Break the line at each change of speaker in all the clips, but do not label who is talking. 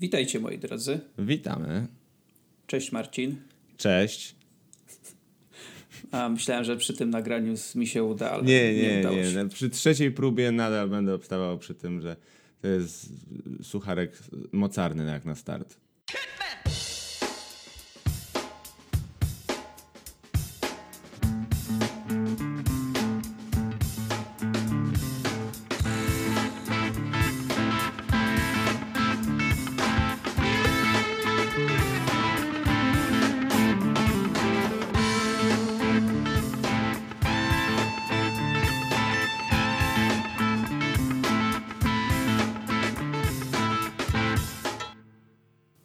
Witajcie moi drodzy.
Witamy.
Cześć Marcin.
Cześć.
A myślałem, że przy tym nagraniu mi się uda, ale
nie,
nie,
nie,
udało
nie.
się.
Przy trzeciej próbie nadal będę obstawał przy tym, że to jest sucharek mocarny jak na start.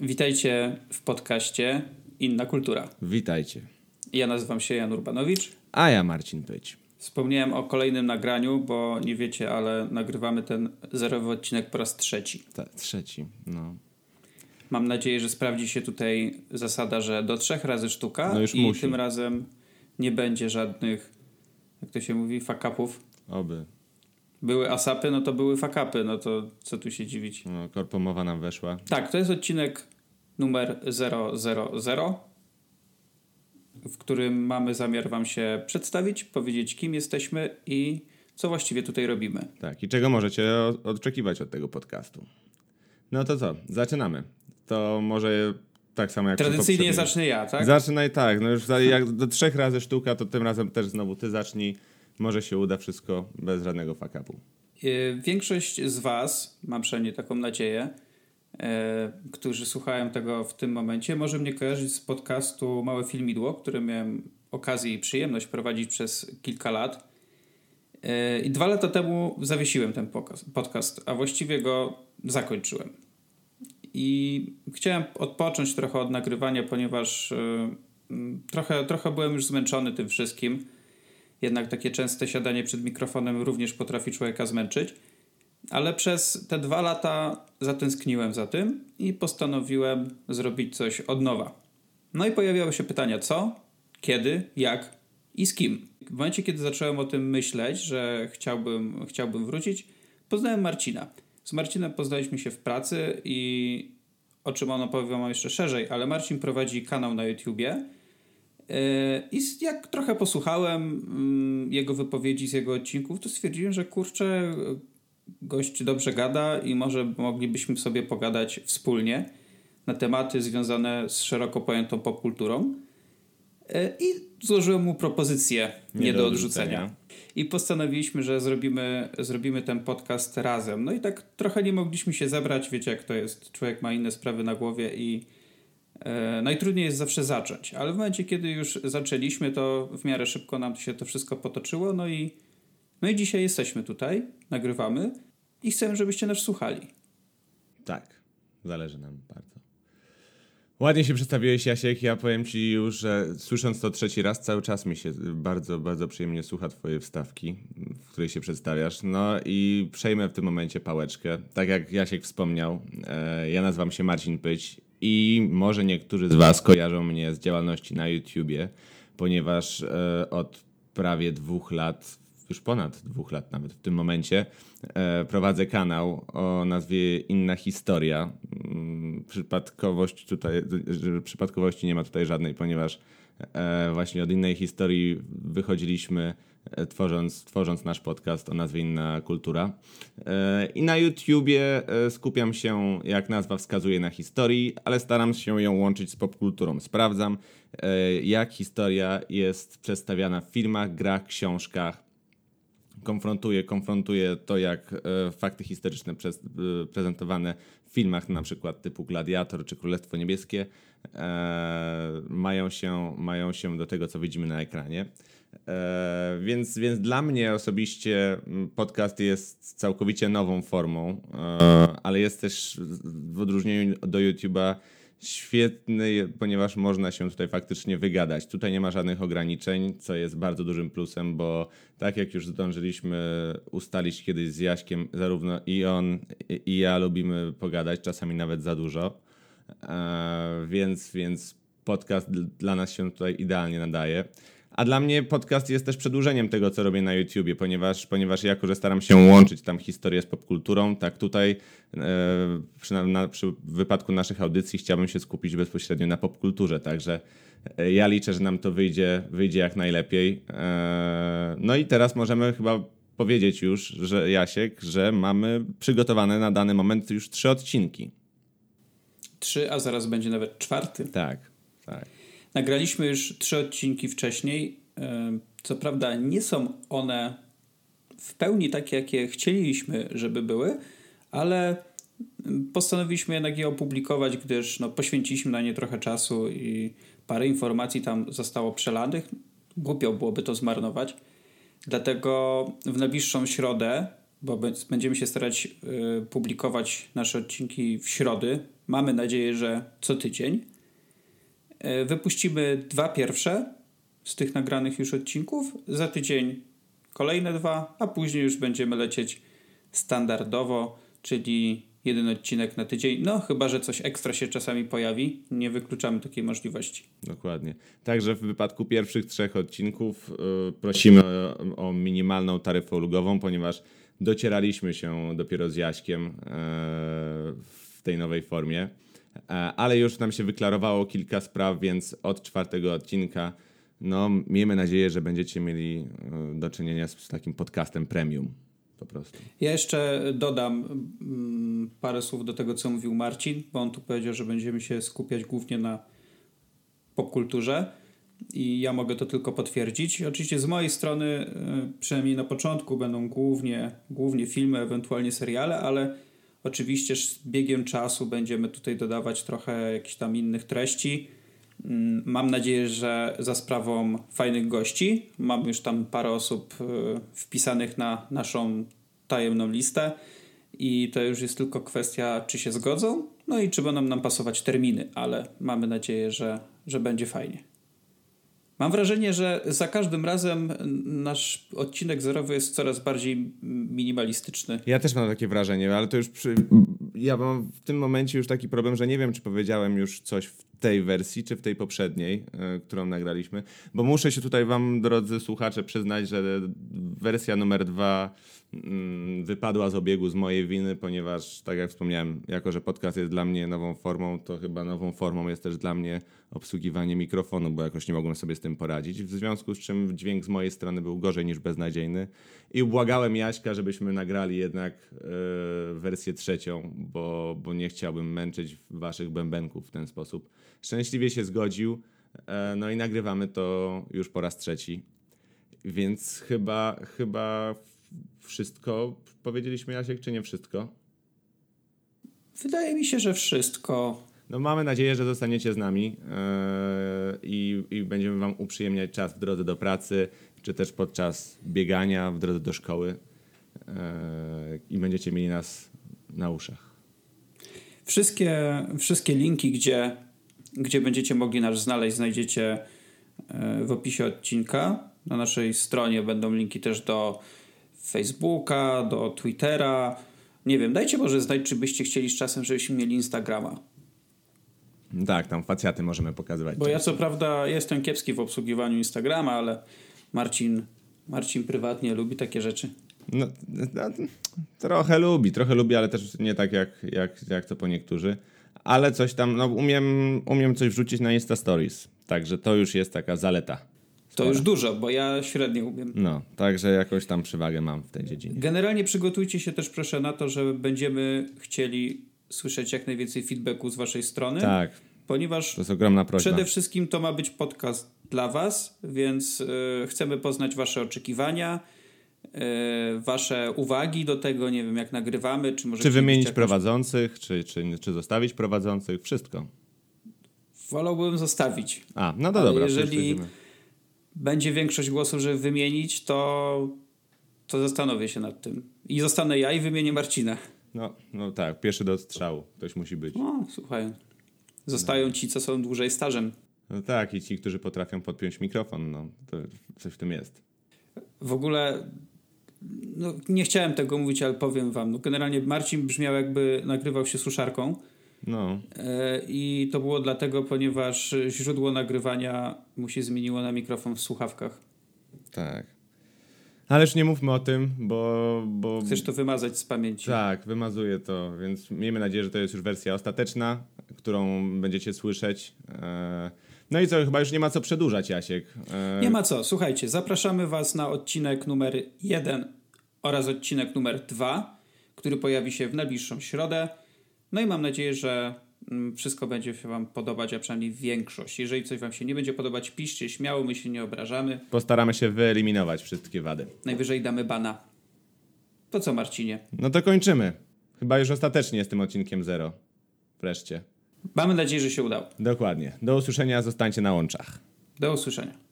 Witajcie w podcaście Inna Kultura.
Witajcie.
Ja nazywam się Jan Urbanowicz.
A ja Marcin Pyć.
Wspomniałem o kolejnym nagraniu, bo nie wiecie, ale nagrywamy ten zerowy odcinek po raz trzeci.
Ta, trzeci, no.
Mam nadzieję, że sprawdzi się tutaj zasada, że do trzech razy sztuka
No już
i
musi.
tym razem nie będzie żadnych, jak to się mówi, fakapów.
Oby.
Były asapy, no to były fakapy, no to co tu się dziwić.
No, korpomowa nam weszła.
Tak, to jest odcinek numer 000, w którym mamy zamiar Wam się przedstawić, powiedzieć, kim jesteśmy i co właściwie tutaj robimy.
Tak, i czego możecie oczekiwać od tego podcastu? No to co, zaczynamy. To może tak samo jak
Tradycyjnie zacznę ja, tak?
Zaczynaj tak, no już jak do trzech razy sztuka, to tym razem też znowu ty zacznij. Może się uda wszystko bez żadnego fakapu.
Y, Większość z Was, mam przynajmniej taką nadzieję, e, którzy słuchają tego w tym momencie, może mnie kojarzyć z podcastu Małe Filmidło, który miałem okazję i przyjemność prowadzić przez kilka lat. E, I dwa lata temu zawiesiłem ten podcast, a właściwie go zakończyłem. I chciałem odpocząć trochę od nagrywania, ponieważ e, trochę, trochę byłem już zmęczony tym wszystkim. Jednak takie częste siadanie przed mikrofonem również potrafi człowieka zmęczyć. Ale przez te dwa lata zatęskniłem za tym i postanowiłem zrobić coś od nowa. No i pojawiały się pytania co, kiedy, jak i z kim. W momencie, kiedy zacząłem o tym myśleć, że chciałbym, chciałbym wrócić, poznałem Marcina. Z Marcinem poznaliśmy się w pracy i o czym on opowiem wam jeszcze szerzej, ale Marcin prowadzi kanał na YouTubie. I jak trochę posłuchałem mm, jego wypowiedzi z jego odcinków, to stwierdziłem, że kurczę, gość dobrze gada i może moglibyśmy sobie pogadać wspólnie na tematy związane z szeroko pojętą popkulturą. Yy, I złożyłem mu propozycję nie, do odrzucenia. I postanowiliśmy, że zrobimy, zrobimy ten podcast razem. No i tak trochę nie mogliśmy się zebrać. Wiecie, jak to jest. Człowiek ma inne sprawy na głowie i e, najtrudniej jest zawsze zacząć. Ale w momencie, kiedy już zaczęliśmy, to w miarę szybko nam się to wszystko potoczyło. No i, no i dzisiaj jesteśmy tutaj, nagrywamy i chcemy, żebyście nas słuchali.
Tak, zależy nam bardzo. Ładnie się przedstawiłeś, Jasiek. Ja powiem ci już, że słysząc to trzeci raz, cały czas mi się bardzo, bardzo przyjemnie słucha twojej wstawki, w której się przedstawiasz. No i przejmę w tym momencie pałeczkę. Tak jak Jasiek wspomniał, e, ja nazywam się Marcin Pyć i może niektórzy z was kojarzą mnie z działalności na YouTubie, ponieważ e, od prawie dwóch lat, już ponad dwóch lat nawet w tym momencie, e, prowadzę kanał o nazwie Inna Historia. Mm, Przypadkowość tutaj, przypadkowości nie ma tutaj żadnej, ponieważ e, właśnie od innej historii wychodziliśmy tworząc, tworząc nasz podcast o nazwie Inna Kultura. E, I na YouTubie e, skupiam się, jak nazwa wskazuje, na historii, ale staram się ją łączyć z popkulturą. Sprawdzam, e, jak historia jest przedstawiana w filmach, grach, książkach, konfrontuje, konfrontuje to, jak e, fakty historyczne przez, e, prezentowane w filmach, na przykład typu Gladiator czy Królestwo Niebieskie, e, mają, się, mają się do tego, co widzimy na ekranie. E, więc, więc dla mnie osobiście podcast jest całkowicie nową formą, e, ale jest też w odróżnieniu do YouTube'a świetny, ponieważ można się tutaj faktycznie wygadać. Tutaj nie ma żadnych ograniczeń, co jest bardzo dużym plusem, bo tak jak już zdążyliśmy ustalić kiedyś z Jaśkiem, zarówno i on, i ja lubimy pogadać, czasami nawet za dużo. E, więc, więc podcast dl- dla nas się tutaj idealnie nadaje. A dla mnie podcast jest też przedłużeniem tego, co robię na YouTubie, ponieważ, ponieważ jako, że staram się łączyć tam historię z popkulturą, tak tutaj e, przy, na, przy wypadku naszych audycji chciałbym się skupić bezpośrednio na popkulturze, także e, ja liczę, że nam to wyjdzie, wyjdzie jak najlepiej. E, no i teraz możemy chyba powiedzieć już, że Jasiek, że mamy przygotowane na dany moment już trzy odcinki.
Trzy, a zaraz będzie nawet czwarty.
Tak, tak.
Nagraliśmy już trzy odcinki wcześniej. Co prawda nie są one w pełni takie, jakie chcieliśmy, żeby były, ale postanowiliśmy jednak je opublikować, gdyż no, poświęciliśmy na nie trochę czasu i parę informacji tam zostało przelanych. Głupio byłoby to zmarnować. Dlatego w najbliższą środę, bo będziemy się starać y, publikować nasze odcinki w środy, mamy nadzieję, że co tydzień. Y, wypuścimy dwa pierwsze z tych nagranych już odcinków, za tydzień kolejne dwa, a później już będziemy lecieć standardowo, czyli jeden odcinek na tydzień. No, chyba, że coś ekstra się czasami pojawi. Nie wykluczamy takiej możliwości.
Dokładnie. Także w wypadku pierwszych trzech odcinków yy, prosimy o, o, minimalną taryfę ulgową, ponieważ docieraliśmy się dopiero z Jaśkiem yy, w tej nowej formie. Yy, ale już nam się wyklarowało kilka spraw, więc od czwartego odcinka no, miejmy nadzieję, że będziecie mieli do czynienia z takim podcastem premium po prostu.
Ja jeszcze dodam mm, parę słów do tego, co mówił Marcin, bo on tu powiedział, że będziemy się skupiać głównie na popkulturze i ja mogę to tylko potwierdzić. Oczywiście z mojej strony, y, przynajmniej na początku, będą głównie, głównie filmy, ewentualnie seriale, ale oczywiście z biegiem czasu będziemy tutaj dodawać trochę jakichś tam innych treści. Mm, mam nadzieję, że za sprawą fajnych gości. Mam już tam parę osób y, wpisanych na naszą tajemną listę i to już jest tylko kwestia, czy się zgodzą, no i czy będą nam pasować terminy, ale mamy nadzieję, że, że będzie fajnie. Mam wrażenie, że za każdym razem nasz odcinek zerowy jest coraz bardziej minimalistyczny.
Ja też mam takie wrażenie, ale to już przy... ja mam w tym momencie już taki problem, że nie wiem, czy powiedziałem już coś w tej wersji, czy w tej poprzedniej, yy, którą nagraliśmy, bo muszę się tutaj wam, drodzy słuchacze, przyznać, że wersja numer dwa wypadła z obiegu z mojej winy, ponieważ, tak jak wspomniałem, jako że podcast jest dla mnie nową formą, to chyba nową formą jest też dla mnie obsługiwanie mikrofonu, bo jakoś nie mogłem sobie z tym poradzić. W związku z czym dźwięk z mojej strony był gorzej niż beznadziejny. I ubłagałem Jaśka, żebyśmy nagrali jednak yy, wersję trzecią, bo, bo nie chciałbym męczyć waszych bębenków w ten sposób. Szczęśliwie się zgodził. E, no i nagrywamy to już po raz trzeci. Więc chyba, chyba wszystko powiedzieliśmy, Jasiek, czy nie wszystko?
Wydaje mi się, że wszystko.
No mamy nadzieję, że zostaniecie z nami yy, i, i będziemy wam uprzyjemniać czas w drodze do pracy, czy też podczas biegania w drodze do szkoły yy, i będziecie mieli nas na uszach.
Wszystkie, wszystkie linki, gdzie, gdzie będziecie mogli nas znaleźć, znajdziecie e, w opisie odcinka. Na naszej stronie będą linki też do Facebooka, do Twittera. Nie wiem, dajcie może znać, czy byście chcieli z czasem, żebyśmy mieli Instagrama.
Tak, tam facjaty możemy pokazywać.
Bo ja co prawda jestem kiepski w obsługiwaniu Instagrama, ale Marcin, Marcin prywatnie lubi takie rzeczy.
No, no, trochę lubi, trochę lubi, ale też nie tak jak, jak, jak to po niektórzy. Ale coś tam, no umiem, umiem coś wrzucić na Insta Stories. Także to już jest taka zaleta.
To już dużo, bo ja średnio umiem.
No, także jakoś tam przewagę mam w tej dziedzinie.
Generalnie przygotujcie się też proszę na to, że będziemy chcieli słyszeć jak najwięcej feedbacku z waszej strony.
Tak.
Ponieważ
to jest ogromna prośba.
przede wszystkim to ma być podcast dla was, więc y, chcemy poznać wasze oczekiwania, y, wasze uwagi do tego, nie wiem jak nagrywamy, czy może...
Czy wymienić jakąś... prowadzących, czy, czy, czy zostawić prowadzących, wszystko.
Wolałbym zostawić.
A, no to dobra.
Jeżeli będzie większość głosów, żeby wymienić, to, to zastanowię się nad tym. I zostanę ja i wymienię Marcina.
No, no tak, pierwszy do strzału. Ktoś musi być.
No, słuchaj. Zostają ci, co są dłużej stażem.
No tak, i ci, którzy potrafią podpiąć mikrofon, no to coś w tym jest.
W ogóle no, nie chciałem tego mówić, ale powiem wam. No, generalnie Marcin brzmiał jakby nagrywał się suszarką.
No.
E, I to było dlatego, ponieważ źródło nagrywania mu się zmieniło na mikrofon w słuchawkach.
Tak. Ale już nie mówmy o tym, bo... bo...
Chcesz to wymazać z pamięci.
Tak, wymazuję to, więc miejmy nadzieję, że to jest już wersja ostateczna, którą będziecie słyszeć. E, no i co, chyba już nie ma co przedłużać, Jasiek.
E... Nie ma co. Słuchajcie, zapraszamy Was na odcinek numer 1 oraz odcinek numer 2, który pojawi się w najbliższą środę. No i mam nadzieję, że mm, wszystko będzie się Wam podobać, a przynajmniej większość. Jeżeli coś Wam się nie będzie podobać, piszcie śmiało, my się nie obrażamy.
Postaramy się wyeliminować wszystkie wady.
Najwyżej damy bana. To co, Marcinie?
No to kończymy. Chyba już ostatecznie z tym odcinkiem zero. Wreszcie.
Mamy nadzieję, że się udało.
Dokładnie. Do usłyszenia, zostańcie na łączach.
Do usłyszenia.